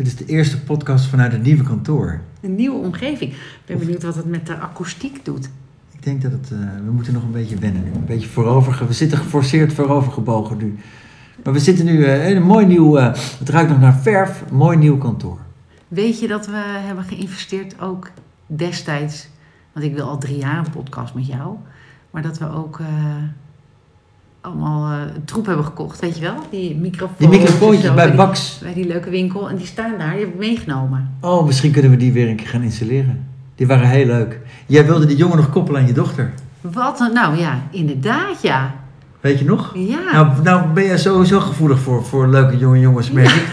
Dit is de eerste podcast vanuit het nieuwe kantoor. Een nieuwe omgeving. Ik ben benieuwd wat het met de akoestiek doet. Ik denk dat het, uh, we moeten nog een beetje wennen nu. Een beetje voorover, we zitten geforceerd voorovergebogen nu. Maar we zitten nu uh, in een mooi nieuw, uh, het ruikt nog naar verf, een mooi nieuw kantoor. Weet je dat we hebben geïnvesteerd ook destijds, want ik wil al drie jaar een podcast met jou, maar dat we ook allemaal uh, troep hebben gekocht, weet je wel? Die microfoons. Die microfoontjes bij Bax. Bij die leuke winkel. En die staan daar, die heb ik meegenomen. Oh, misschien kunnen we die weer een keer gaan installeren. Die waren heel leuk. Jij wilde die jongen nog koppelen aan je dochter. Wat? Nou ja, inderdaad ja. Weet je nog? Ja. Nou, nou ben je sowieso gevoelig voor, voor leuke jonge jongens, merk ik.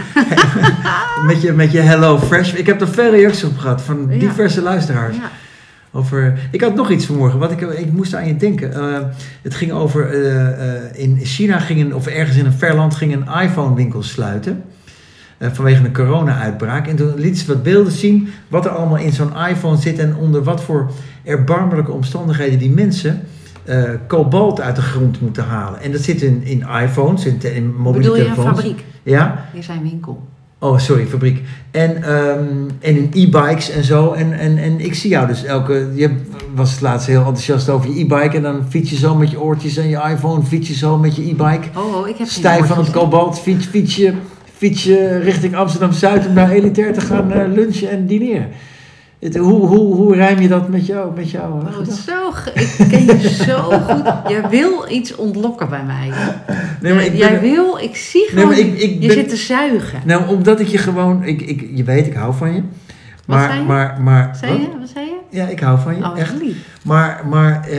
met, je, met je Hello Fresh. Ik heb er veel reacties op gehad van Ja. diverse luisteraars. ja. Over, ik had nog iets vanmorgen, wat ik, ik moest aan je denken. Eh, het ging over, eh, eh, in China ging een, of ergens in een ver land ging een iPhone-winkel sluiten. eh, vanwege een corona-uitbraak. En toen liet ze wat beelden zien wat er allemaal in zo'n iPhone zit en onder wat voor erbarmelijke omstandigheden die mensen kobalt uit de grond moeten halen. En dat zit in, in iPhones, in, in mobiele Bedoel je een telefoons. fabriek? Ja, Hier zijn winkel. Oh, sorry, fabriek. En, ehm, en in e-bikes en zo. En, en, en ik zie jou dus elke... Je was het laatst heel enthousiast over je e-bike. En dan fiets je zo met je oortjes en je iPhone. Fiets je zo met je e-bike. Oh, oh ik heb Stijf van het kobalt. Fiets, fiets, je, fiets je richting Amsterdam-Zuid om naar Elitair te gaan eh, lunchen en dineren. Het, hoe, hoe, hoe rijm je dat met jou? Met jou eh, Oh, zo, ik ken je zo goed. Jij wil iets ontlokken bij mij. nee, maar ik Jij ben, wil, ik zie gewoon, maar ik- ik je zit te zuigen. Nou, omdat ik je gewoon... Ik, ik, je weet, ik hou van je. Maar, zei je? maar, maar, Zei je? Wat zei je? Ja, ik hou van je. Oh, echt. Maar, maar eh,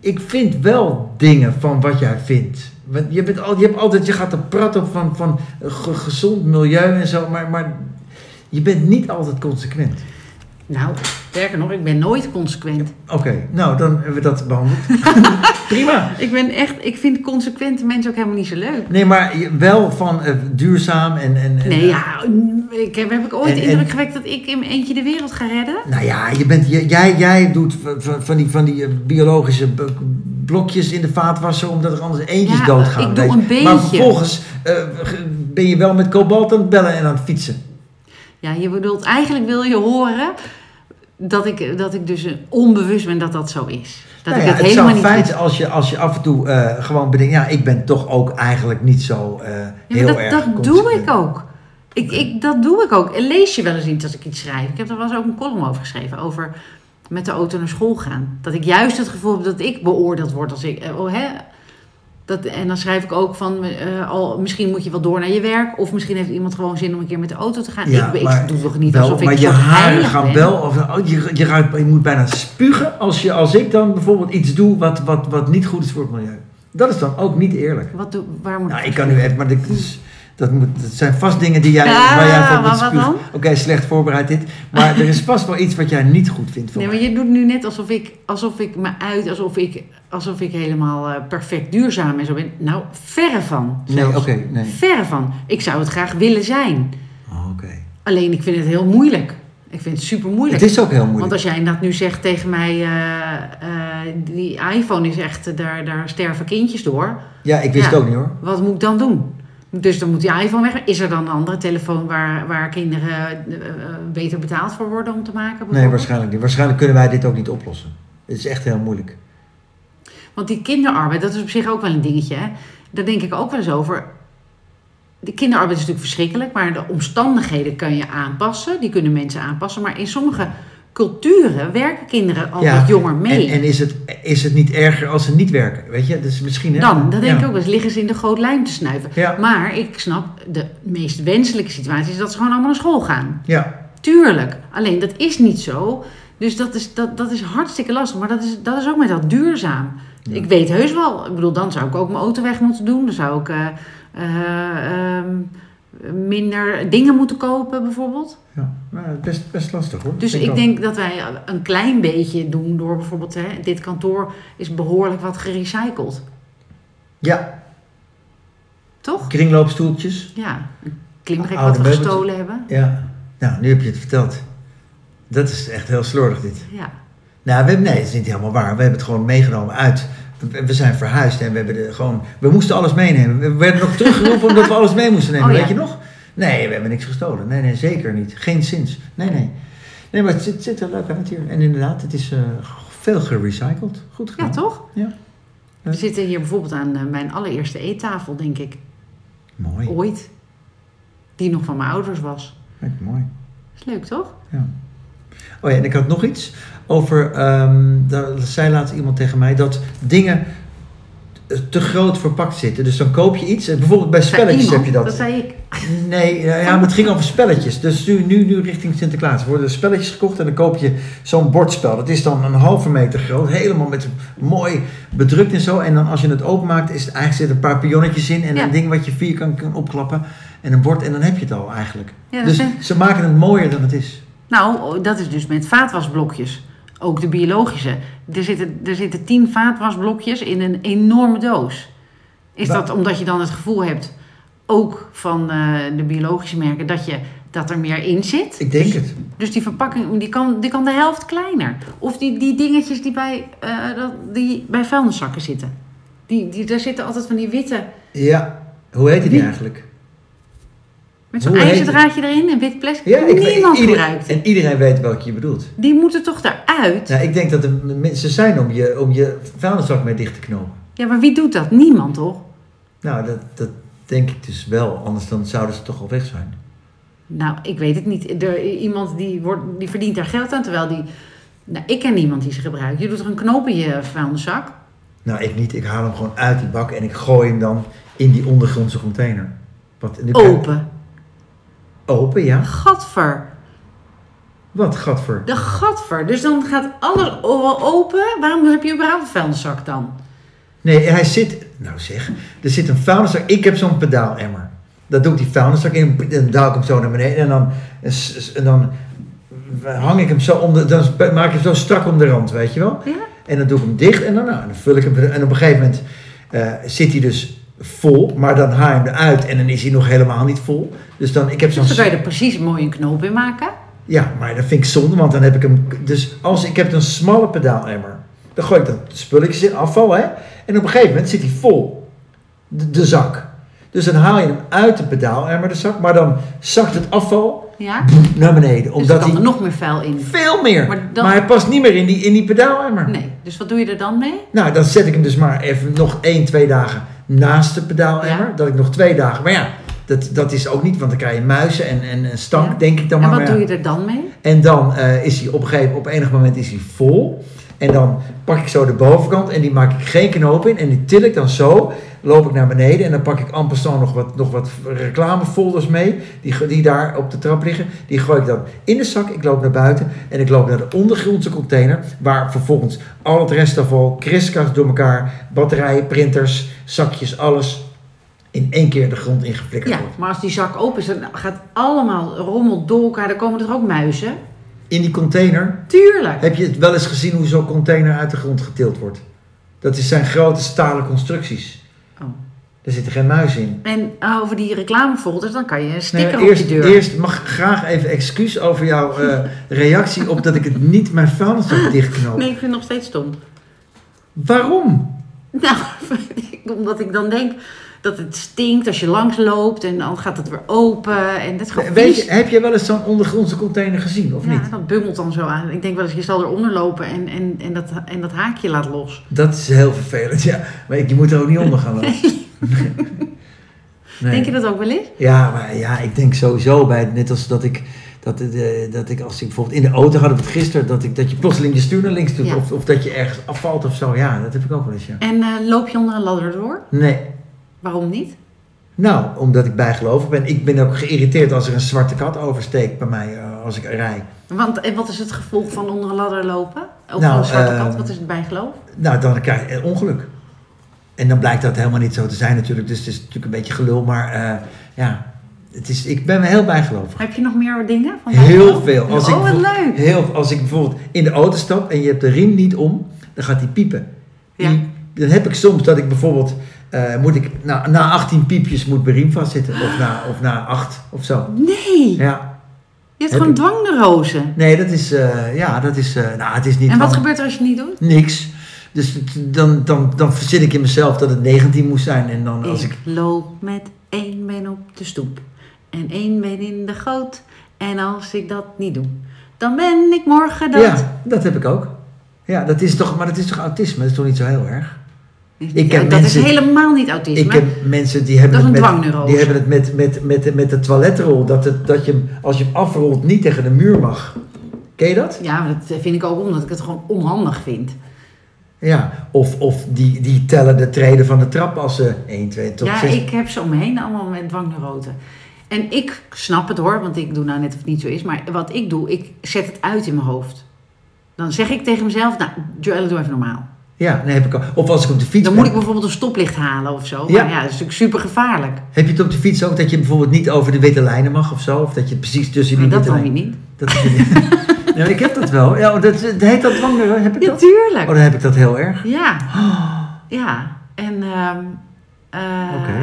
ik vind wel dingen van wat jij vindt. Want je, bent al, je, hebt altijd, je gaat er prat op van, van ge- gezond milieu en zo, maar, maar je bent niet altijd consequent. Nou, sterker nog, ik ben nooit consequent. Oké, nou dan hebben we dat behandeld. Prima. Ik ben echt, ik vind consequente mensen ook helemaal niet zo leuk. Nee, maar wel van eh, duurzaam en... en, en Nee, ja, ik heb, heb ik ooit En- de en- indruk gewekt dat ik in mijn eentje de wereld ga redden? Nou ja, je bent, je- jij, jij doet van die, van die eh, biologische blokjes in de vaatwasser omdat er anders eentjes Ja, doodgaan. ik doe een Maar beetje. vervolgens eh, ge- ben je wel met kobalt aan het bellen en aan het fietsen. Ja, je bedoelt, eigenlijk wil je horen dat ik, dat ik dus onbewust ben dat dat zo is. Dat Nou ik het het helemaal zou niet fijn zijn als je, als je af en toe eh, gewoon bedenkt, ja, ik ben toch ook eigenlijk niet zo eh, Ja, heel dat, erg dat doe ik ook. Ik, ik, dat doe ik ook. En lees je wel eens iets als ik iets schrijf? Ik heb er wel eens ook een column over geschreven. Over met de auto naar school gaan. Dat ik juist het gevoel heb dat ik beoordeeld word als ik. eh, Oh, hè? Dat, en dan schrijf ik ook van, eh, al, misschien moet je wel door naar je werk. Of misschien heeft iemand gewoon zin om een keer met de auto te gaan. Ja, ik, maar ik doe toch niet Wel, alsof ik maar je haren gaan ben. wel, of, oh, je, je, ruikt- je moet bijna spugen als, je, als ik dan bijvoorbeeld iets doe wat, wat, wat niet goed is voor het milieu. Dat is dan ook niet eerlijk. Wat doe, waar moet Nou, ik kan nu even, maar dit, is- dat, moet, dat zijn vast dingen die jij, Ja, waar jij van moet spugen. Oké, slecht voorbereid dit. Maar er is vast wel iets wat jij niet goed vindt van Nee, maar je doet nu net alsof ik, alsof ik me uit, alsof ik, alsof ik helemaal eh, perfect duurzaam en zo ben. Nou, verre van. Nee, zelfs. oké, nee. Verre van. Ik zou het graag willen zijn. Oh, Oké. Alleen ik vind het heel moeilijk. Ik vind het super moeilijk. Het is ook heel moeilijk. Want als jij dat nu zegt tegen mij, eh, eh, die iPhone is echt, daar, daar sterven kindjes door. Ja, ik wist Ja. het ook niet hoor. Wat moet ik dan doen? Dus dan moet die iPhone weg. Is er dan een andere telefoon waar, waar kinderen eh, eh, beter betaald voor worden om te maken? Nee, waarschijnlijk niet. Waarschijnlijk kunnen wij dit ook niet oplossen. Het is echt heel moeilijk. Want die kinderarbeid, dat is op zich ook wel een dingetje. Hè? Daar denk ik ook wel eens over. De kinderarbeid is natuurlijk verschrikkelijk, maar de omstandigheden kan je aanpassen. Die kunnen mensen aanpassen. Maar in sommige culturen werken kinderen al wat jonger mee. En, en is, het, is het niet erger als ze niet werken? Weet je, dus misschien... Hè? Dan, dat denk Ja. ik ook wel eens, liggen ze in de groot lijm te snuiven. Ja. Maar ik snap, de meest wenselijke situatie is dat ze gewoon allemaal naar school gaan. Ja, Tuurlijk. Alleen dat is niet zo. Dus dat is, dat, dat is hartstikke lastig. Maar dat is, dat is ook met dat duurzaam. Ik weet heus wel. Ik bedoel, dan zou ik ook mijn auto weg moeten doen. Dan zou ik eh, eh, ehm, minder dingen moeten kopen, bijvoorbeeld. ja. Nou, best, best lastig hoor. Dus ik denk dat wij een klein beetje doen door bijvoorbeeld... Hè, dit kantoor is behoorlijk wat gerecycled. Ja, Toch? kringloopstoeltjes. Ja. Een klimrek wat we gestolen hebben. Ja. Nou, nu heb je het verteld. Dat is echt heel slordig dit. Ja. Nou, we hebben, nee, dat is niet helemaal waar. We hebben het gewoon meegenomen uit. We zijn verhuisd en we hebben er gewoon... We moesten alles meenemen. We werden nog teruggeroepen omdat we alles mee moesten nemen. Oh, ja. Weet je nog? Nee, we hebben niks gestolen. Nee, nee, zeker niet. Geen zins. Nee, nee. Nee, maar het zit, zit er leuk uit hier. En inderdaad, het is eh, veel gerecycled. Goed gedaan. Ja, toch? Ja. We zitten hier bijvoorbeeld aan eh, mijn allereerste eettafel, denk ik. Mooi. Ooit. Die nog van mijn ouders was. Kijk, mooi. Is leuk, toch? Ja. Oh ja, en ik had nog iets over. ehm daar zei laatst iemand tegen mij dat dingen te groot verpakt zitten. Dus dan koop je iets. Bijvoorbeeld bij spelletjes iemand, heb je dat. Dat zei ik. Nee, ja, maar het ging over spelletjes. Dus nu, nu, nu richting Sinterklaas. Er worden spelletjes gekocht en dan koop je zo'n bordspel. Dat is dan een halve meter groot. Helemaal met mooi bedrukt en zo. En dan als je het openmaakt, is het eigenlijk zit een paar pionnetjes in. En Ja. een ding wat je vierkant kan opklappen. En een bord. En dan heb je het al eigenlijk. Ja, dus ze maken het mooier dan het is. Nou, dat is dus met vaatwasblokjes. Ook de biologische. Er zitten, er zitten tien vaatwasblokjes in een enorme doos. Is dat omdat je dan het gevoel hebt, ook van eh, de biologische merken, dat, je, dat er meer in zit? Ik denk dus, het. Dus die verpakking die kan, die kan de helft kleiner. Of die, die dingetjes die bij, eh, die bij vuilniszakken zitten. Die, die, daar zitten altijd van die witte, Ja. Hoe heet die eigenlijk? Met zo'n heet ijzerdraadje erin, een wit plastic. Ja, Niemand gebruikt. En iedereen weet welke je bedoelt. Die moeten toch daaruit? Nou, ik denk dat er mensen zijn om je, om je vuilniszak mee dicht te knopen. Ja, maar wie doet dat? Niemand, toch? Nou, dat, dat denk ik dus wel. Anders dan zouden ze toch al weg zijn. Nou, ik weet het niet. Er, iemand die, wordt, die verdient daar geld aan, terwijl die... Nou, ik ken niemand die ze gebruikt. Je doet er een knoop in je vuilniszak. Nou, ik niet. Ik haal hem gewoon uit die bak en ik gooi hem dan in die ondergrondse container. Wat, nu Open. Open, ja. Gadver. Wat, gadver? De gadver. Dus dan gaat alles open. Waarom heb je überhaupt een vuilniszak dan? Nee, hij zit... Nou zeg, er zit een vuilniszak. Ik heb zo'n pedaalemmer. Dat doe ik die vuilniszak in en dan duw ik hem zo naar beneden. En dan, en dan hang ik hem zo om de... Dan maak ik hem zo strak om de rand, weet je wel? Ja? En dan doe ik hem dicht en dan, nou, dan vul ik hem. En op een gegeven moment eh, zit hij dus vol. Maar dan haal je hem eruit en dan is hij nog helemaal niet vol. Dus dan, ik heb zo'n... Dus dan kan je er precies mooi een knoop in maken. Ja, maar dat vind ik zonde, want dan heb ik hem... Dus als ik heb een smalle pedaalemmer, dan gooi ik dat spulletjes in, afval, hè. En op een gegeven moment zit hij vol, de, de zak. Dus dan haal je hem uit de pedaalemmer, de zak, maar dan zakt het afval Ja? naar beneden. Dus Omdat er kan hij er nog meer vuil in. veel meer... Maar Maar, dan- hij past niet meer in die, in die pedaalemmer. Nee. Dus wat doe je er dan mee? Nou, dan zet ik hem dus maar even nog één, twee dagen naast de pedaalemmer. Ja. Dat ik nog twee dagen... Maar ja, dat, dat is ook niet, want dan krijg je muizen en, en, en stank, Ja. denk ik dan En maar. wat Maar ja. doe je er dan mee? En dan eh, is hij op een gegeven op enig moment is hij vol. En dan pak ik zo de bovenkant en die maak ik geen knoop in. En die til ik dan zo. Loop ik naar beneden en dan pak ik passant nog wat, nog wat reclamefolders mee. Die, die daar op de trap liggen. Die gooi ik dan in de zak. Ik loop naar buiten en ik loop naar de ondergrondse container. Waar vervolgens al het restafval, kriskast door elkaar. Batterijen, printers, zakjes, alles in één keer de grond ingeflikkerd Ja, wordt. maar als die zak open is, dan gaat allemaal rommel door elkaar. Dan komen er ook muizen. In die container Tuurlijk. Heb je het wel eens gezien hoe zo'n container uit de grond getild wordt? Dat is- zijn grote stalen constructies. Oh. Er zitten geen muizen in. En over die reclamefolders, dan kan je een sticker Nee, op eerst, je deur. eerst mag ik graag even excuus over jouw eh, reactie op dat ik het niet mijn vuilniszak dichtknoop. Nee, ik vind het nog steeds stom. Waarom? Nou, omdat ik dan denk dat het stinkt als je langs loopt en dan gaat het weer open en dat Weet je, heb je wel eens zo'n ondergrondse container gezien, of ja, niet? dat bummelt dan zo aan. Ik denk wel eens, je zal eronder lopen en, en, en, dat, en dat haakje laat los. Dat is heel vervelend, ja. Maar je moet er ook niet onder gaan lopen. Nee. Denk je dat ook wel eens? Ja, maar ja, ik denk sowieso bij, net als dat ik, dat, eh, dat ik als ik bijvoorbeeld in de auto hadden we het gisteren, dat, ik, dat je plotseling je stuur naar links doet, Ja. of, of dat je ergens afvalt of zo. Ja, dat heb ik ook wel eens, ja. En eh, loop je onder een ladder door? Nee. Waarom niet? Nou, omdat ik bijgelovig ben. Ik ben ook geïrriteerd als er een zwarte kat oversteekt bij mij eh, als ik rij. Want en wat is het gevolg van onder een ladder lopen? Over Nou, een zwarte kat, wat is het bijgeloof? Nou, dan krijg je ongeluk. En dan blijkt dat helemaal niet zo te zijn natuurlijk. Dus het is natuurlijk een beetje gelul, maar eh, ja, het is, ik ben me heel bijgelovig. Heb je nog meer dingen? Van Heel veel. Als oh, ik wat leuk. Heel, als ik bijvoorbeeld in de auto stap en je hebt de riem niet om, dan gaat die piepen. Die, Ja. Dan heb ik soms dat ik bijvoorbeeld, eh, moet ik, na, na 18 piepjes moet mijn riem vastzitten. Of na, of na 8 of zo. Nee, Ja. je hebt Heb gewoon dwangneurose. Nee, dat is, eh, ja, dat is, eh, nou, het is niet En wat gebeurt er als je het niet doet? Niks. Dus het- dan, dan, dan verzin ik in mezelf dat het 19 moest zijn. En dan als ik... Ik loop met één been op de stoep. en één been in de goot. En als ik dat niet doe, dan ben ik morgen dood. Ja, dat heb ik ook. Ja, dat is toch, maar dat is toch autisme? Dat is toch niet zo heel erg? Is Ik dat mensen- is helemaal niet autisme. Ik heb mensen die hebben, Dat is het, met, die hebben het met, met, met, met de toiletrol. Dat, het, dat je hem, als je hem afrolt, niet tegen de muur mag. Ken je dat? Ja, maar dat vind ik ook omdat ik het gewoon onhandig vind. Ja. Of, of die, die tellen de treden van de trap als ze 1, 2 tot ja, 6. ik heb ze om me heen allemaal met dwangneuroten. En ik snap het hoor, want ik doe nou net of het niet zo is. Maar wat ik doe, ik zet het uit in mijn hoofd. Dan zeg ik tegen mezelf, nou, Joelle, doe even normaal. Ja, nee, heb ik ook. Of als ik op de fiets Dan ben. moet ik bijvoorbeeld een stoplicht halen of zo. Ja. Maar ja, dat is natuurlijk super gevaarlijk. Heb je het op de fiets ook dat je bijvoorbeeld niet over de witte lijnen mag of zo? Of dat je precies tussen die Maar dat witte dan weer lijnen... niet. Dat is nee, ik heb dat wel. Ja, dat, dat heet dat dwangneurose? Heb ik Ja, dat? tuurlijk. Oh, dan heb ik dat heel erg. Ja, ja. En ehm, eh,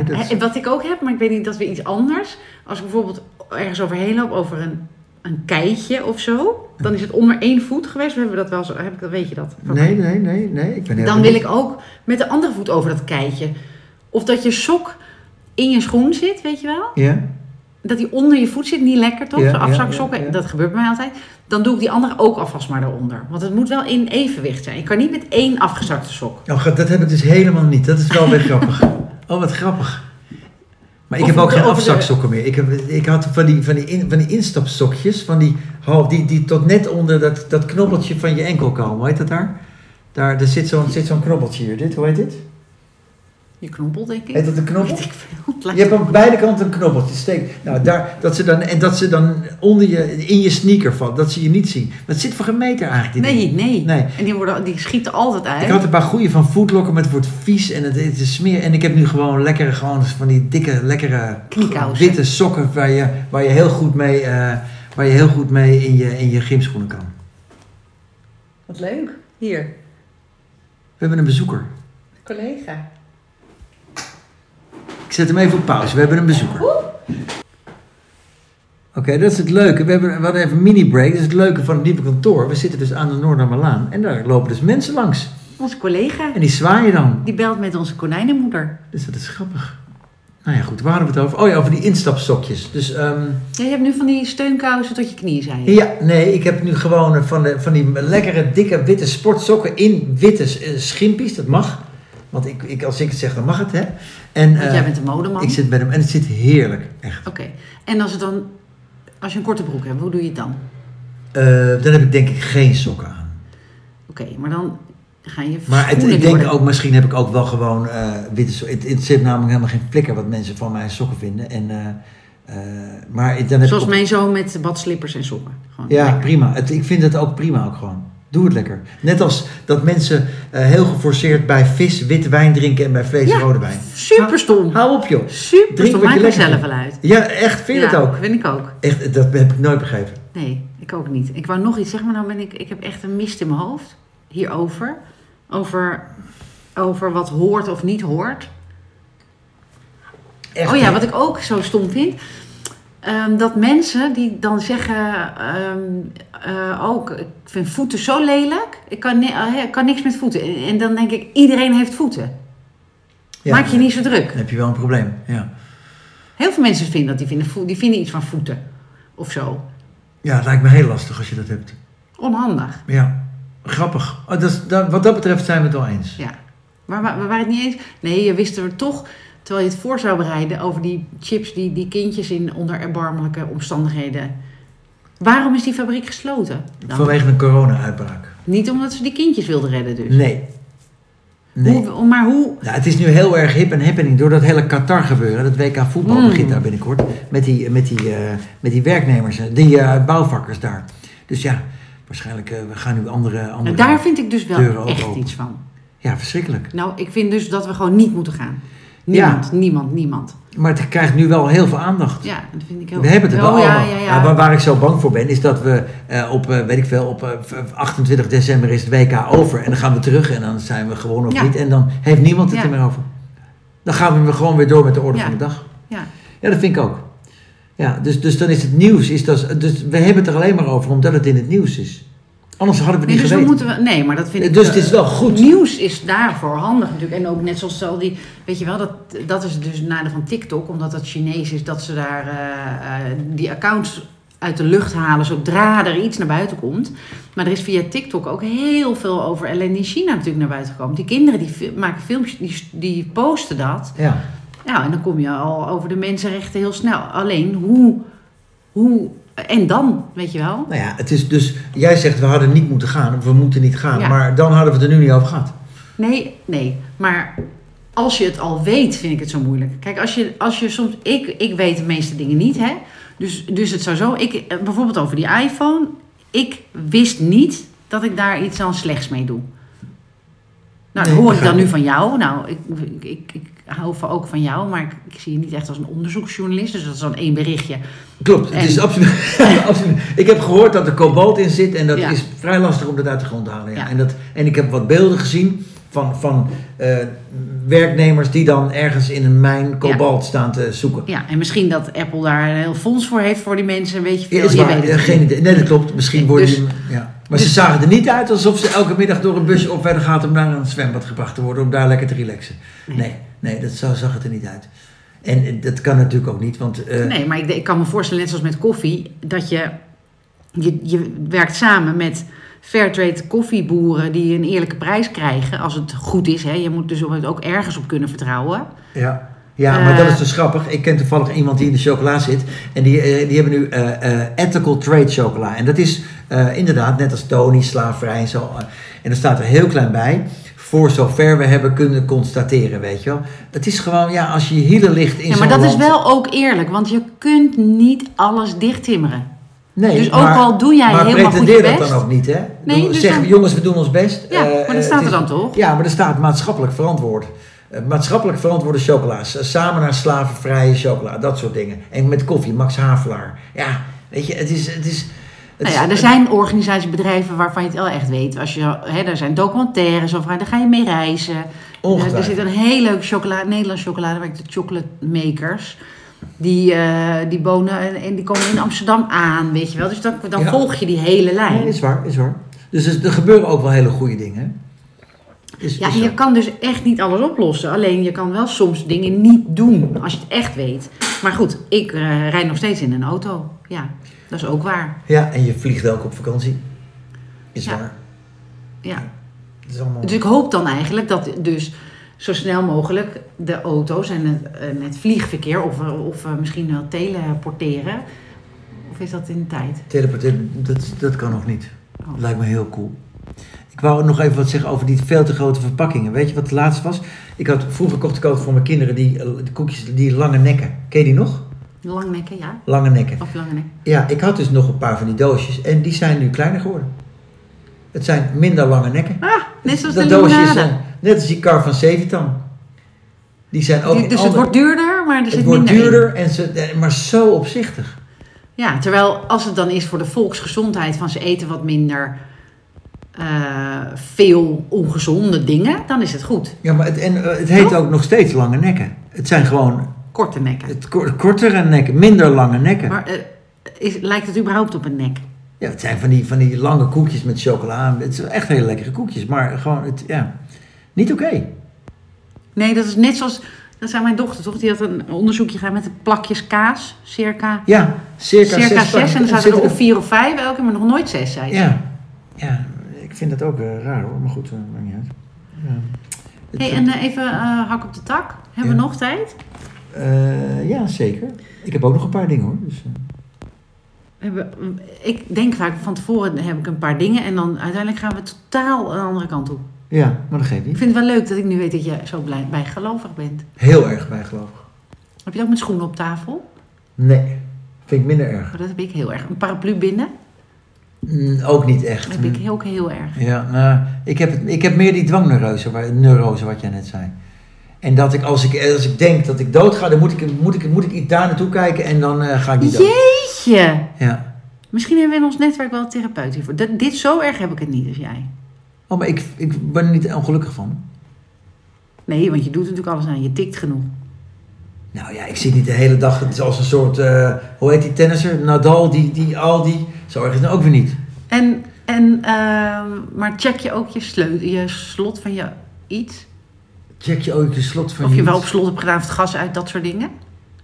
dat is- en wat ik ook heb, maar ik weet niet, dat is weer iets anders. Als ik bijvoorbeeld ergens overheen loop over een, een keitje of zo, dan is het onder één voet geweest. We hebben dat wel zo, heb ik, dat, weet je dat? Nee, nee, nee, nee. Ik ben Dan wil ik ook met de andere voet over dat keitje. Of dat je sok in je schoen zit, weet je wel? Ja? Dat die onder je voet zit, niet lekker toch? Ja, Zo afzaksokken, ja, ja. dat gebeurt bij mij altijd. Dan doe ik die andere ook alvast maar eronder. Want het moet wel in evenwicht zijn. Ik kan niet met één afgezakte sok. Oh, dat heb ik dus helemaal niet. Dat is wel weer grappig. Oh, wat grappig. Maar ik Of heb ook geen de- afzaksokken meer. Ik, heb, ik had van die, van die, in, van die instapsokjes, van die, die, die tot net onder dat, dat knobbeltje van je enkel komen. Hoe heet dat daar? Daar, er zit zo'n zit zo'n knobbeltje hier. Dit, hoe heet dit? Je knobbel, denk ik. Heet dat een knobbel? Weet ik veel. Het lijkt Je hebt op- aan beide kanten een knobbeltje. Steek. Nou, daar, dat ze dan, en dat ze dan onder je, in je sneaker valt. Dat ze je niet zien. Maar het zit voor een meter eigenlijk. Die Nee, dingen. nee, Nee. En die, worden, die schieten altijd uit. Ik had een paar goede van Foodlocker, maar het wordt vies en het, het is smeer. En ik heb nu gewoon lekkere, gewoon van die dikke, lekkere witte sokken waar je, waar je heel goed mee, eh, waar je heel goed mee in je, in je gymschoenen kan. Wat leuk. Hier, We hebben een bezoeker. collega. Ik zet hem even op pauze. We hebben een bezoeker. Oké, dat is het leuke. We, hebben, we hadden even een mini-break. Dat is het leuke van het nieuwe kantoor. We zitten dus aan de Noordermalaan. En daar lopen dus mensen langs. Onze collega, En die zwaaien dan. die belt met onze konijnenmoeder. Dus dat is grappig. Nou ja, goed. Waar hadden we het over? Oh ja, over die instapsokjes. Dus, ehm, Ja, je hebt nu van die steunkousen tot je knieën, zei je. Ja, nee, ik heb nu gewoon van, de, van die lekkere, dikke, witte sportsokken in witte eh, schimpies. Dat mag. Want ik, ik, als ik het zeg, dan mag het, hè. En, Want eh, jij bent een modeman. ik zit met hem en het zit heerlijk, echt. Oké. En als, het dan, als je een korte broek hebt, hoe doe je het dan? Eh, dan heb ik denk ik geen sokken aan. Oké, maar dan gaan je Maar het, ik denk ook, misschien heb ik ook wel gewoon eh, witte sokken. Het, het zit namelijk helemaal geen flikker wat mensen van mijn sokken vinden. En, eh, eh, maar dan heb Zoals ik ook- mijn zoon met badslippers en sokken. Gewoon Ja, lekker. prima. Het, ik vind het ook prima ook gewoon. Doe het lekker. Net als dat mensen eh, heel geforceerd bij vis wit wijn drinken en bij vlees Ja. rode wijn. Super stom. Hou op joh. Super Drink stom. lekker mezelf vindt. wel uit. Ja, echt. Vind je ja, het ook? vind ik ook. Echt, dat heb ik nooit begrepen. Nee, ik ook niet. Ik wou nog iets zeggen, maar nou ben ik... Ik heb echt een mist in mijn hoofd hierover. Over, over wat hoort of niet hoort. Echt, oh ja, hè? wat ik ook zo stom vind. Ehm, dat mensen die dan zeggen ook, ik vind voeten zo lelijk. Ik kan, ni- eh, ik kan niks met voeten. En, en dan denk ik, iedereen heeft voeten. Ja, Maak je niet zo druk. Dan heb je wel een probleem. Ja, Heel veel mensen vinden dat, die vinden, die vinden iets van voeten. Of zo. ja het lijkt me heel lastig als je dat hebt. Onhandig. Ja, grappig. Oh, dat is, dat, wat dat betreft zijn we het wel eens. Ja. Maar we waren het niet eens. Nee, je wist er toch, terwijl je het voor zou bereiden over die chips die die kindjes in onder erbarmelijke omstandigheden. Waarom is die fabriek gesloten? Dan? Vanwege een corona-uitbraak. Niet omdat ze die kindjes wilden redden, dus. Nee. Nee. Hoe, maar hoe. Nou, het is nu heel erg hip en happening door dat hele Qatar gebeuren. Dat WK voetbal Mm. begint daar binnenkort. Met die, met die, eh, met die werknemers, eh, die eh, bouwvakkers daar. Dus ja, waarschijnlijk we gaan nu andere... andere daar vind ik dus wel echt open. iets van. Ja, verschrikkelijk. Nou, ik vind dus dat we gewoon niet moeten gaan. Niemand, niemand, niemand. Maar het krijgt nu wel heel veel aandacht. Ja, dat vind ik heel We hebben het er wel oh, ja, allemaal. ja, ja. Ja, waar, ik zo bang voor ben, is dat we eh, op, eh, weet ik veel, op eh, 28 december is het WK over. En dan gaan we terug en dan zijn we gewoon of Ja. niet. En dan heeft niemand het Ja. er meer over. Dan gaan we gewoon weer door met de orde Ja. van de dag. Ja. Ja, dat vind ik ook. Ja, dus, dus dan is het nieuws, is dat, dus we hebben het er alleen maar over omdat het in het nieuws is. Anders hadden we niet dus we geweten. moeten we, nee, maar dat vind ik. Dus eh, het is wel goed. Nieuws is daarvoor handig natuurlijk. En ook net zoals al die. Weet je wel, dat, dat is dus het nadeel van TikTok, omdat dat Chinees is, dat ze daar eh, eh, die accounts uit de lucht halen zodra er iets naar buiten komt. Maar er is via TikTok ook heel veel over ellende in China natuurlijk naar buiten gekomen. Die kinderen die maken filmpjes, die, die posten dat. Ja. Ja, en dan kom je al over de mensenrechten heel snel. Alleen hoe. hoe en dan, weet je wel? Nou ja, het is dus, jij zegt we hadden niet moeten gaan, of we moeten niet gaan, Ja. maar dan hadden we het er nu niet over gehad. Nee, nee. Maar als je het al weet, vind ik het zo moeilijk. Kijk, als je, als je soms... Ik, ik weet de meeste dingen niet, hè. Dus, dus het zou zo... Ik, eh, bijvoorbeeld over die iPhone. Ik wist niet dat ik daar iets aan slechts mee doe. Nou, Nee, dat hoor ik dan nu van jou. Nou, ik, ik hou van, ook van jou, maar ik, ik zie je niet echt als een onderzoeksjournalist. Dus dat is dan één berichtje. Klopt, het is absoluut, absoluut. Ik heb gehoord dat er kobalt in zit en dat Ja. is vrij lastig om dat uit de grond te halen. Ja. Ja. En, dat, en ik heb wat beelden gezien van, van eh, werknemers die dan ergens in een mijn kobalt staan te zoeken. Ja, en misschien dat Apple daar een heel fonds voor heeft voor die mensen. Weet je veel. Is je waar, weet het eh, niet. geen idee. Nee, dat klopt. Misschien worden Dus- die... Ja. Maar ze dus- zagen er niet uit alsof ze elke middag door een busje op werden gaat om naar een zwembad gebracht te worden, om daar lekker te relaxen. Nee. Nee, nee, dat zo zag het er niet uit. En eh, dat kan natuurlijk ook niet, want... eh, Nee, maar ik, ik kan me voorstellen, net zoals met koffie, dat je, je, je werkt samen met fairtrade koffieboeren die een eerlijke prijs krijgen, als het goed is. Hè. Je moet dus ook ergens op kunnen vertrouwen. Ja, ja maar Eh. dat is dus grappig. Ik ken toevallig iemand die in de chocola zit. En die, die hebben nu ethical trade chocola. En dat is eh, inderdaad net als Tony, slaafvrij en zo. en er staat er heel klein bij. Voor zover we hebben kunnen constateren, weet je wel. Het is gewoon, ja, als je je hielen ligt in Ja, maar zo'n dat is wel ook eerlijk, want je kunt niet alles dichttimmeren. Nee, dus ook al doe jij maar helemaal goed je pretendeer dat best. dan ook niet, hè? Nee, dus zeg, dan- jongens, we doen ons best. Ja, maar dat eh, staat het er dan toch? Ja, maar er staat maatschappelijk verantwoord. Eh, maatschappelijk verantwoorde chocola's. Samen naar slavenvrije chocola. Dat soort dingen. En met koffie, Max Havelaar. Ja, weet je, het is... Het is Nou ja, er zijn organisatiebedrijven waarvan je het wel echt weet. Als je, hè, er zijn documentaires over, daar ga je mee reizen. Er, er zit een heel leuk chocolade, Nederlands chocolademerk, de Chocolate Makers. Die, eh, die wonen en, en die komen in Amsterdam aan, weet je wel. Dus dan, dan Ja. volg je die hele lijn. Nee, is waar, is waar. Dus er er gebeuren ook wel hele goede dingen. Is, Ja, is en je kan dus echt niet alles oplossen. Alleen je kan wel soms dingen niet doen als je het echt weet. Maar goed, ik eh, rijd nog steeds in een auto. Ja, dat is ook waar. Ja, en je vliegt ook op vakantie. Is Ja. waar. Ja. Is allemaal... Dus ik hoop dan eigenlijk dat dus zo snel mogelijk de auto's en het, en het vliegverkeer, of, of eh, misschien wel teleporteren, of is dat in de tijd? Teleporteren, dat, dat kan nog niet. Oh. Lijkt me heel cool. Ik wou nog even wat zeggen over die veel te grote verpakkingen. Weet je wat het laatste was? Ik had, vroeger kocht ik altijd voor mijn kinderen die, eh, die koekjes, die lange nekken. Ken je die nog? Langnekken, ja? Lange nekken. Of lange nek? Ja, ik had dus nog een paar van die doosjes en die zijn nu kleiner geworden. Het zijn minder lange nekken. Ah, net zoals dat de doosje is net als die kar van Sevitan. Die zijn ook Die- dus het wordt duurder, maar er zit het wordt minder in. duurder, en ze, eh, maar zo opzichtig. Ja, terwijl als het dan is voor de volksgezondheid van ze eten wat minder eh, veel ongezonde dingen, dan is het goed. Ja, maar het, en, eh, het heet Toch? ook nog steeds lange nekken. Het zijn gewoon Korte nekken. het, ko- kortere nekken, minder lange nekken. Maar eh, is, lijkt het überhaupt op een nek? Ja, het zijn van die, van die lange koekjes met chocola. Het zijn echt hele lekkere koekjes, maar gewoon, het, ja, niet oké. Nee, dat is net zoals. Dat zei mijn dochter toch? Die had een onderzoekje gedaan met de plakjes kaas. Circa, Ja, circa, circa zes zes. En dan zaten er of vier of vijf elke, maar nog nooit zes, zei ze. Ja, ja, ik vind dat ook eh, raar hoor, maar goed, uh, maakt niet uit. Hey, en eh, even eh, hak op de tak. Hebben we nog tijd? eh, ja, zeker. Ik heb ook nog een paar dingen hoor. Dus, eh. Hebben, ik denk vaak van tevoren heb ik een paar dingen en dan uiteindelijk gaan we totaal een andere kant op. ja, maar dat geeft Ik niet. vind het wel leuk dat ik nu weet dat je zo blij, bijgelovig bent. Heel erg bijgelovig. Heb je dat ook met schoenen op tafel? Nee, vind ik minder erg. Oh, dat heb ik heel erg. Een paraplu binnen? Mm, ook niet Dat echt. heb ik ook heel erg. Ja, nou, ik, heb het, ik heb meer die dwangneurose, neurose wat jij net zei. En dat ik als, ik, als ik denk dat ik dood ga, dan moet ik, moet ik, moet ik iets daar naartoe kijken en dan eh, ga ik niet dood. Jeetje! Ja. Misschien hebben we in ons netwerk wel een therapeut hiervoor. Dat, dit zo erg heb ik het niet als jij. Oh, maar ik, ik ben er niet ongelukkig van. Nee, want je doet natuurlijk alles aan. Je tikt genoeg. Nou ja, ik zit niet de hele dag, het is als een soort, eh, hoe heet die tennisser? Nadal, die, die, al die, zo erg is het nou ook weer niet. En, En, ehm, maar check je ook je, sleutel, je slot van je iets? Check je ook je slot van Of je iets? wel op slot hebt gedaan of het gas uit, dat soort dingen?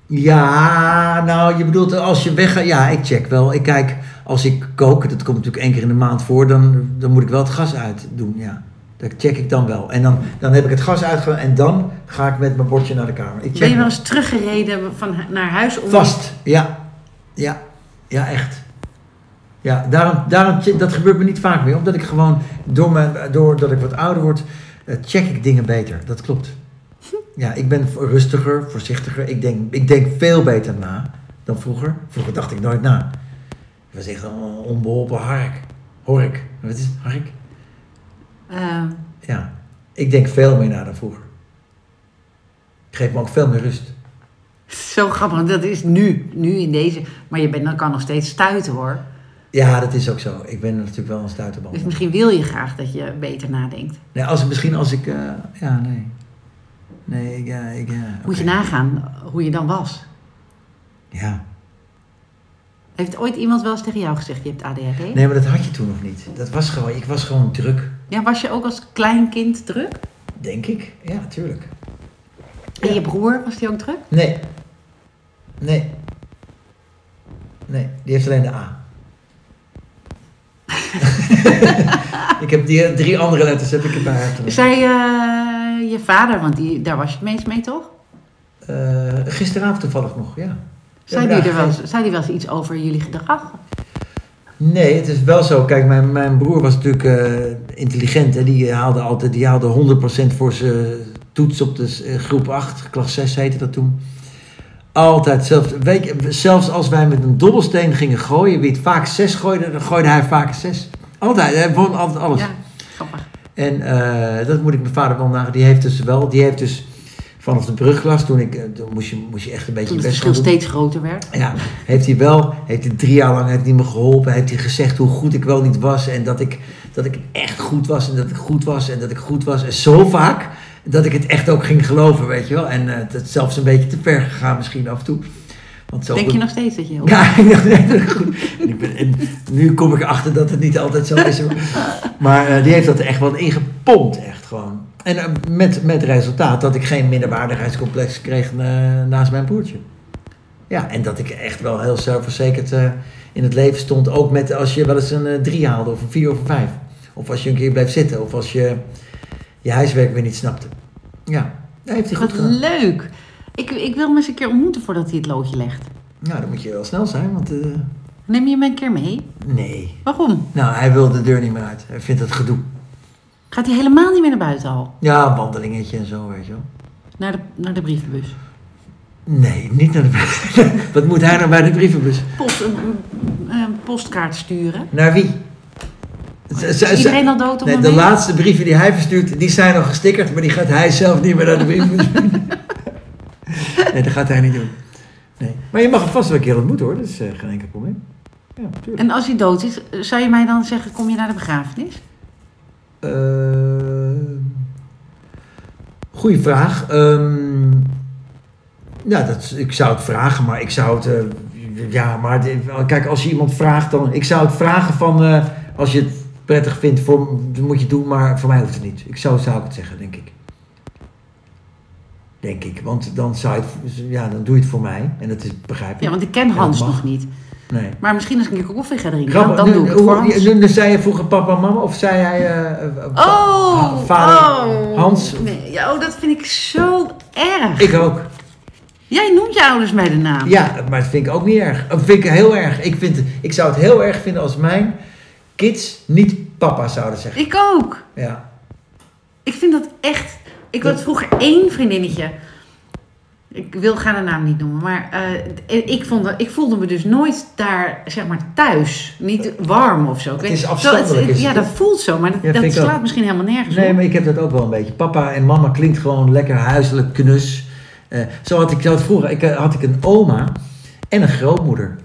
Ja, nou, je bedoelt als je weggaat. Ja, ik check wel. Ik kijk, als ik kook, dat komt natuurlijk één keer in de maand voor, dan, dan moet ik wel het gas uit doen. Ja, dat check ik dan wel. En dan, dan heb ik het gas uitgedaan en dan ga ik met mijn bordje naar de kamer. Ik Ben je wel wel. eens teruggereden van, naar huis? Om... Vast, ja. Ja, ja, echt. Ja, daarom, daarom, dat gebeurt me niet vaak meer. Omdat ik gewoon, door mijn, doordat ik wat ouder word, eh, check ik dingen beter. Dat klopt. Ja, ik ben rustiger, voorzichtiger. Ik denk, ik denk veel beter na dan vroeger. Vroeger dacht ik nooit na. Ik was echt een onbeholpen hark. Hork. Wat is het? Hark? Ehm, Ja. Ik denk veel meer na dan vroeger. Ik geef me ook veel meer rust. zo grappig, dat is nu, nu in deze. Maar je bent, dan kan nog steeds stuiten hoor. Ja, dat is ook zo. Ik ben natuurlijk wel een stuiterband. Dus misschien wil je graag dat je beter nadenkt. Nee, als, misschien als ik... eh, ja, nee. Nee, ik... ja, ik ja, Moet je nagaan hoe je dan was. Ja. Heeft ooit iemand wel eens tegen jou gezegd, je hebt ADHD? Nee, maar dat had je toen nog niet. Dat was gewoon... Ik was gewoon druk. Ja, was je ook als klein kind druk? Denk ik. Ja, tuurlijk. En je broer, was die ook druk? Nee. Nee. Nee, die heeft alleen de A. ik heb die drie andere letters heb ik erbij. Zei eh, je vader, want die, daar was je het meest mee toch? Eh, gisteravond toevallig nog, ja. Zei die, er wel, daar- eens- zei die wel eens iets over jullie gedrag? Nee, het is wel zo. Kijk, mijn, mijn broer was natuurlijk eh, intelligent. Hè? Die haalde altijd die haalde 100% voor zijn toets op de eh, groep 8, klas 6 heette dat toen. Altijd, zelfs, weet zelfs als wij met een dobbelsteen gingen gooien, wie het vaak 6 gooide, dan gooide hij vaak 6. Altijd, hij won altijd alles. Ja, grappig. En eh, dat moet ik mijn vader wel nagaan. Die heeft dus wel, die heeft dus vanaf de brugklas, toen ik, eh, toen moest je, moest je echt een beetje Toen het verschil steeds groter werd. Ja, heeft hij wel, heeft hij drie jaar lang heeft hij me geholpen. Heeft hij gezegd hoe goed ik wel niet was. En dat ik, dat ik echt goed was. En dat ik goed was. En dat ik goed was. En zo vaak dat ik het echt ook ging geloven, weet je wel. En eh, het is zelfs een beetje te ver gegaan misschien af en toe. Want zo Denk goed- je nog steeds dat je heel ja, ik dacht, nee, dat goed. En, ik ben, en nu kom ik erachter dat het niet altijd zo is. Maar eh, die heeft dat echt wel ingepompt, echt gewoon. En eh, met, met resultaat dat ik geen minderwaardigheidscomplex kreeg naast mijn broertje. Ja, en dat ik echt wel heel zelfverzekerd in het leven stond. Ook met als je wel eens een drie haalde, of een vier of een vijf. Of als je een keer bleef zitten, of als je je huiswerk weer niet snapte. Ja, dat heeft hij goed Wat gedaan. leuk. Ik, ik wil hem eens een keer ontmoeten voordat hij het loodje legt. Nou, dan moet je wel snel zijn, want... eh, Neem je hem een keer mee? nee. Waarom? Nou, hij wil de deur niet meer uit. Hij vindt het gedoe. Gaat hij helemaal niet meer naar buiten al? Ja, een wandelingetje en zo, weet je wel. Naar de, naar de brievenbus? Nee, niet naar de Wat moet hij nou bij de brievenbus? Post, een, een- een postkaart sturen? Naar wie? Is iedereen al dood op Nee, de laatste brieven die hij verstuurt, die zijn al gestickerd, maar die gaat hij zelf niet meer naar de brievenbus. nee, dat gaat hij niet doen. Nee. Maar je mag hem vast wel een keer ontmoeten hoor, dat is eh, geen enkel probleem. Ja, natuurlijk. En als hij dood is, zou je mij dan zeggen, kom je naar de begrafenis? Eh, goeie vraag. Ehm, ja, dat, ik zou het vragen, maar ik zou het. eh, ja, maar kijk, als je iemand vraagt, dan. Ik zou het vragen van. eh, als je het prettig vindt, voor, moet je doen, maar voor mij hoeft het niet. Ik zou, zou ik het zeggen, denk ik. Denk ik, want dan, zou je het, ja, dan doe je het voor mij. En dat is begrijpelijk. Ja, want ik ken Hans nog niet. Nee. Maar misschien als ik een koffie ga drinken, dan, Grappig, dan nu- doe ik het hoe- voor Hans. Nu, nu zei je vroeger papa en mama, of zei hij. eh, eh, Oh, vader oh. Hans? Nee, ja, oh, dat vind ik zo erg. Ik ook. Jij noemt je ouders bij de naam. Ja, maar dat vind ik ook niet erg. Dat vind ik heel erg. Ik, vind, ik zou het heel erg vinden als mijn kids niet papa zouden zeggen. Ik ook. Ja. Ik vind dat echt... Ik had vroeger één vriendinnetje. Ik wil gaan de naam niet noemen. Maar eh, ik, vond dat, ik voelde me dus nooit daar, zeg maar, thuis. Niet warm of zo. Ik Het is afstandelijk, ja, dat voelt zo. Maar dat, Ja, dat slaat ook. misschien helemaal nergens Nee, op. maar ik heb dat ook wel een beetje. Papa en mama klinkt gewoon lekker huiselijk, knus. Eh, zo had ik dat vroeger. Ik, eh, had ik een oma en een grootmoeder.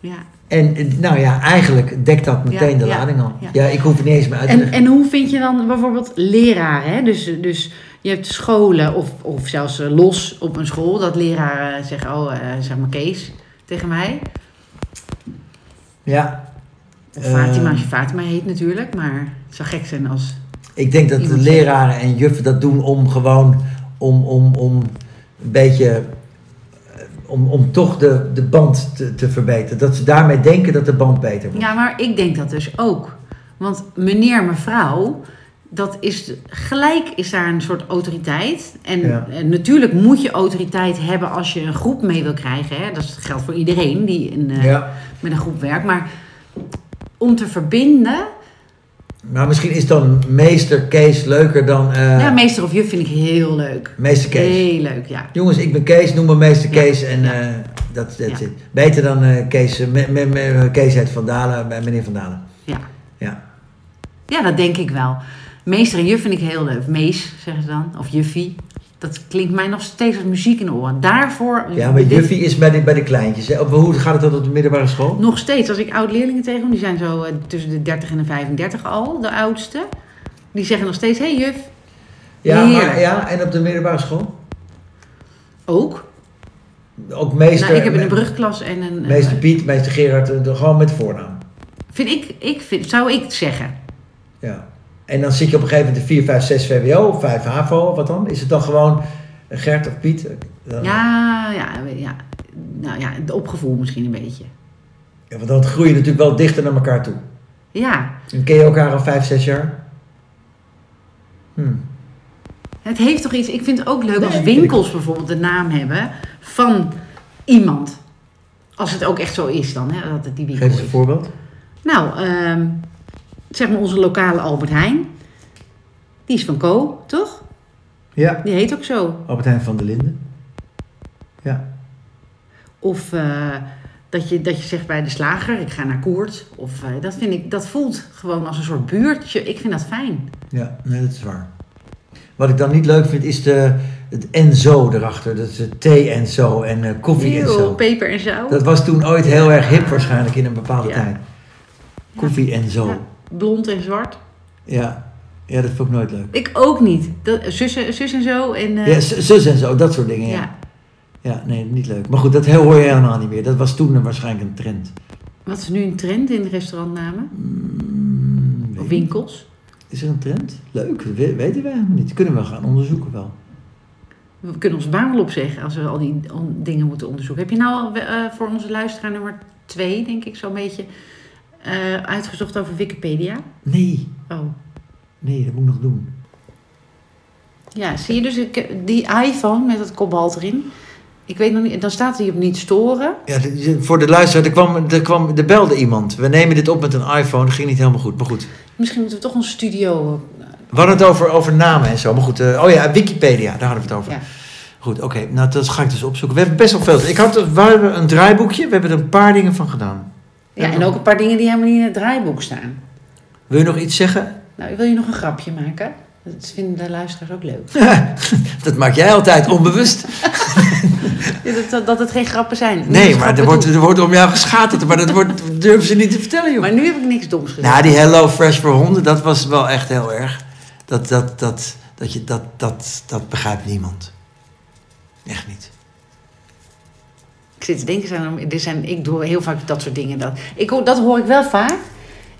Ja. En nou ja, eigenlijk dekt dat meteen Ja, de ja, lading al. ja. Ja. ik hoef het niet eens meer uit te En, leggen. en hoe vind je dan bijvoorbeeld leraren? Hè? Dus, dus je hebt scholen of, of zelfs eh, los op een school dat leraren zeggen: Oh, eh, zeg maar Kees tegen mij. Ja. Of Fatima, als je Ehm. Fatima heet natuurlijk. Maar het zou gek zijn als... Ik denk dat de leraren en juffen dat doen om gewoon om, om, om een beetje om, om toch de, de band te, te verbeteren. Dat ze daarmee denken dat de band beter wordt. Ja, maar ik denk dat dus ook. Want meneer, mevrouw, dat is gelijk is daar een soort autoriteit. En, Ja. en natuurlijk moet je autoriteit hebben als je een groep mee wil krijgen. Hè? Dat geldt voor iedereen die in, eh, Ja. met een groep werkt. Maar om te verbinden, Maar misschien is dan meester Kees leuker dan eh, ja, meester of juf vind ik heel leuk. meester Kees. Heel leuk, ja. Jongens, ik ben Kees, noem me meester. Kees en Ja. eh, dat zit. Beter dan eh, Kees, me, me, me- Kees heet Van Dalen, meneer Van Dalen. Ja. Ja. ja, dat denk ik wel. Meester en juf vind ik heel leuk. Mees, zeggen ze dan. Of juffie. Dat klinkt mij nog steeds als muziek in de oren. Daarvoor... Ja, maar dit- juffie is bij de, bij de kleintjes. Hè? Hoe gaat het dan op de middelbare school? Nog steeds, als ik oud-leerlingen tegenkom, die zijn zo eh, tussen de 30 en de 35 al, de oudste. Die zeggen nog steeds, hé hey, juf. Ja, maar, ja, en op de middelbare school? Ook. Ook meester, nou, ik heb in een brugklas en een... meester Piet, meester Gerard, eh, gewoon met voornaam. Vind ik, ik vind, zou ik zeggen. Ja. En dan zit je op een gegeven moment de 4, 5, 6 VWO, of 5 HAVO, wat dan? Is het dan gewoon Gert of Piet? Dan- Ja, ja, ja. Nou ja, het opgevoel misschien een beetje. Ja, want dan groei je natuurlijk wel dichter naar elkaar toe. Ja, En ken je elkaar al 5, 6 jaar? Hm. het heeft toch iets... Ik vind het ook leuk Nee, als ik winkels bijvoorbeeld de naam hebben van iemand. Als het ook echt zo is dan, hè, dat het die winkel Geef eens een is. voorbeeld. Nou, ehm, zeg maar onze lokale Albert Heijn. Die is van Co, toch? Ja. Die heet ook zo. Albert Heijn van der Linden. Ja. Of eh, dat, je, dat je zegt bij de slager, ik ga naar Koert. Of eh, dat vind ik, dat voelt gewoon als een soort buurtje. Ik vind dat fijn. Ja, nee, dat is waar. Wat ik dan niet leuk vind is de, het en zo erachter. Dat is thee en zo en eh, koffie en zo. peper en zout. Dat was toen ooit heel erg hip waarschijnlijk in een bepaalde Ja. tijd. Koffie en zo. Ja, blond en zwart. Ja. ja, dat vond ik nooit leuk. Ik ook niet. Dat, zus, zus en zo. En, eh, Ja, zus en zo, dat soort dingen. Ja. ja. ja, nee, niet leuk. Maar goed, dat hoor je helemaal niet meer. Dat was toen waarschijnlijk een trend. Wat is nu een trend in restaurantnamen? Mm, Of winkels? Is er een trend? Leuk, we- weten wij helemaal niet. Kunnen we gaan onderzoeken wel. We kunnen ons baan wel opzeggen als we al die dingen moeten onderzoeken. Heb je nou al eh, voor onze luisteraar nummer twee, denk ik, zo'n beetje eh, uitgezocht over Wikipedia? Nee, Oh. nee, dat moet ik nog doen. Ja, zie je dus ik, die iPhone met het kobalt erin. Ik weet nog niet, dan staat hij op niet storen. Ja, voor de luisteraar, er, kwam, er, kwam, er belde iemand. We nemen dit op met een iPhone, dat ging niet helemaal goed. Maar goed, Misschien moeten we toch onze studio. we hadden het over, over namen en zo. Maar goed, eh, oh ja, Wikipedia, daar hadden we het over. Ja. Goed, oké, nou dat ga ik dus opzoeken. We hebben best wel veel. Ik had, we hebben een draaiboekje, we hebben er een paar dingen van gedaan. Ja, en ook een paar dingen die helemaal niet in het draaiboek staan. Wil je nog iets zeggen? Nou, wil je nog een grapje maken? Dat vinden de luisteraars ook leuk. dat maak jij altijd onbewust. Dat, dat het geen grappen zijn. Niet Nee, maar er wordt, er wordt om jou geschaterd, maar dat wordt, durven ze niet te vertellen, joh. Maar nu heb ik niks doms gezegd. Nou, die Hello Fresh voor honden, dat was wel echt heel erg. Dat, dat, dat, dat, je, dat, dat, dat begrijpt niemand. Echt niet. Ik zit te denken, zijn er, zijn, ik doe heel vaak dat soort dingen. Dat, ik, hoor- dat hoor ik wel vaak.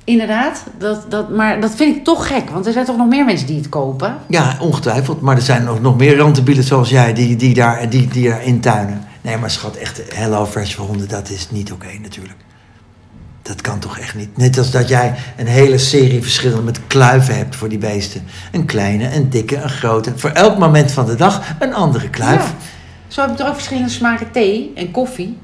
Inderdaad. Dat, dat, maar dat vind ik toch gek. Want er zijn toch nog meer mensen die het kopen. Ja, ongetwijfeld. Maar er zijn nog, nog meer rantebielen zoals jij die, die, daar, die, die daar intuinen. Nee, maar schat, echt Hello Fresh voor honden, dat is niet oké natuurlijk. Dat kan toch echt niet. Net als dat jij een hele serie verschillende met kluiven hebt voor die beesten. Een kleine, een dikke, een grote. Voor elk moment van de dag een andere kluif. Ja. Zo heb ik er ook verschillende smaken thee en koffie.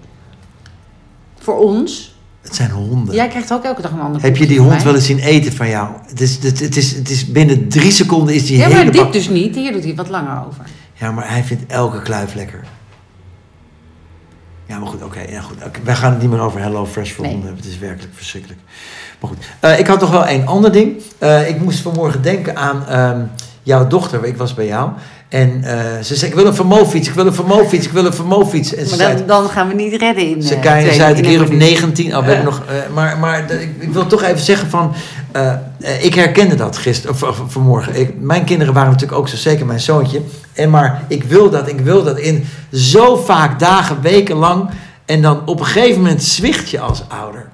Voor ons. Het zijn honden. Jij krijgt ook elke dag een andere Heb je die hond wel eens zien eten van jou? Het is, het, het is, het is binnen drie seconden is die Ja, maar hele dit bak... dus niet. Hier doet hij wat langer over. Ja, maar hij vindt elke kluif lekker. Ja, maar goed, oké. ja, goed. Wij gaan het niet meer over Hello Fresh voor Nee. honden hebben. Het is werkelijk verschrikkelijk. Maar goed, Eh, ik had nog wel één ander ding. Eh, ik moest vanmorgen denken aan ehm, jouw dochter. Ik was bij jou. En eh, ze zei, ik wil een vermofiets, ik wil een vermofiets, ik wil een vermofiets. En ze Maar zei, dan, dan gaan we niet redden in. Ze eh, zei het een keer of minuut. 19. Oh, nog, eh, maar maar ik, ik wil toch even zeggen van. ik herkende dat gisteren of, of vanmorgen. Ik, mijn kinderen waren natuurlijk ook zo, zeker mijn zoontje. En maar ik wil dat, ik wil dat in zo vaak dagen, weken lang. En dan op een gegeven moment zwicht je als ouder.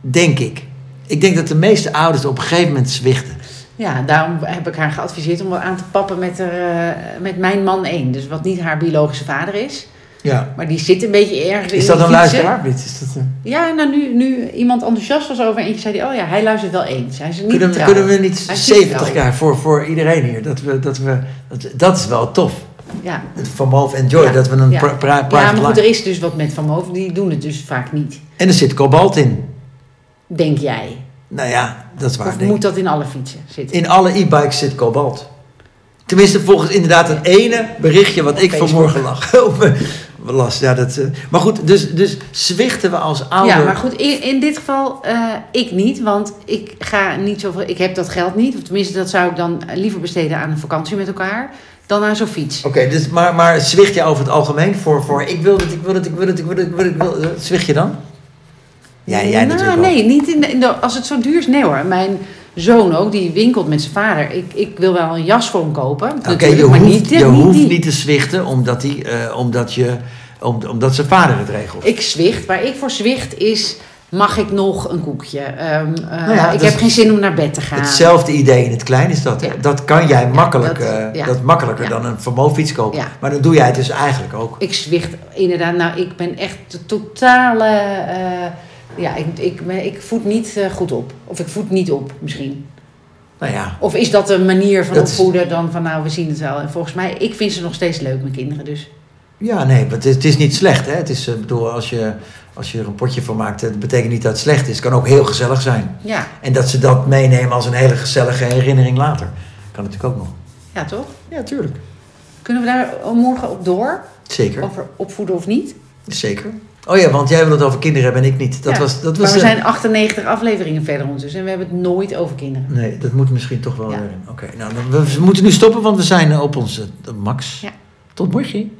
Denk ik. Ik denk dat de meeste ouders op een gegeven moment zwichten. Ja, daarom heb ik haar geadviseerd om wat aan te pappen met, haar, eh, met mijn man 1. Dus wat niet haar biologische vader is. Ja. Maar die zit een beetje ergens in Is dat een luisteraar? Is dat, Ja, nou nu, nu iemand enthousiast was over eentje, zei hij, oh ja, hij luistert wel eens. Hij is niet kunnen, trouw. kunnen we niet Hij is niet 70 trouw. jaar voor, voor iedereen hier? Dat, we, dat, we, dat, dat is wel tof. Ja. Van Move Enjoy, Ja. dat we een Ja. pri- pri- ja, maar goed, er is dus wat met Van Moof, die doen het dus vaak niet. En er zit kobalt in. Denk jij. Nou ja, dat is waar. Of moet dat in alle fietsen zitten? In alle e-bikes zit kobalt. Tenminste, volgens inderdaad het ene berichtje wat Op ik Facebook. vanmorgen lag. op, eh, las. Ja, dat, eh, maar goed, dus, dus zwichten we als ouder. Ja, maar goed, in, in dit geval eh, ik niet, want ik ga niet zoveel, ik heb dat geld niet. Of tenminste, dat zou ik dan liever besteden aan een vakantie met elkaar dan aan zo'n fiets. Oké, dus, maar, maar zwicht je over het algemeen voor, voor ik wil het, ik wil het, ik wil het, ik wil het, ik wil het, ik wil het. Zwicht je dan? Ja, jij nou, natuurlijk ook. Nee, niet in de, in de- als het zo duur is. Nee hoor, mijn zoon ook, die winkelt met zijn vader. Ik, ik wil wel een jas voor hem kopen. Oké, je maar hoeft, niet, je niet hoeft niet te zwichten omdat, die, eh, omdat, je, om, omdat zijn vader het regelt. Ik zwicht. Waar ik voor zwicht is, mag ik nog een koekje? Ehm, eh, Nou ja, ik heb geen zin om naar bed te gaan. Hetzelfde idee in het klein is dat. Ja. Dat kan jij makkelijk, dat- eh, dat makkelijker dan een vermofiets kopen. Ja. Maar dan doe jij het dus eigenlijk ook. Ik zwicht inderdaad. Nou, ik ben echt de totale... ja, ik, ik, ik voed niet eh, goed op. Of ik voed niet op, misschien. Nou ja, Of is dat een manier van Dat is- opvoeden dan van nou, we zien het wel. En volgens mij, ik vind ze nog steeds leuk, mijn kinderen. Dus ja nee, maar het is, het is niet slecht. Hè? Het is, eh, bedoel, als je, als je er een potje van maakt, dat betekent niet dat het slecht is. Het kan ook heel gezellig zijn. ja, En dat ze dat meenemen als een hele gezellige herinnering later. Kan natuurlijk ook nog. ja toch? Ja, tuurlijk. Kunnen we daar morgen op door? Zeker, Over opvoeden of niet? zeker. Oh ja, want jij wil het over kinderen hebben en ik niet. Dat Ja, was, dat was maar we eh, zijn 98 afleveringen verder ondertussen en we hebben het nooit over kinderen. Nee, dat moet misschien toch wel Ja. Oké, nou, we, moeten nu stoppen, want we zijn op onze eh, max. Ja. Tot morgen.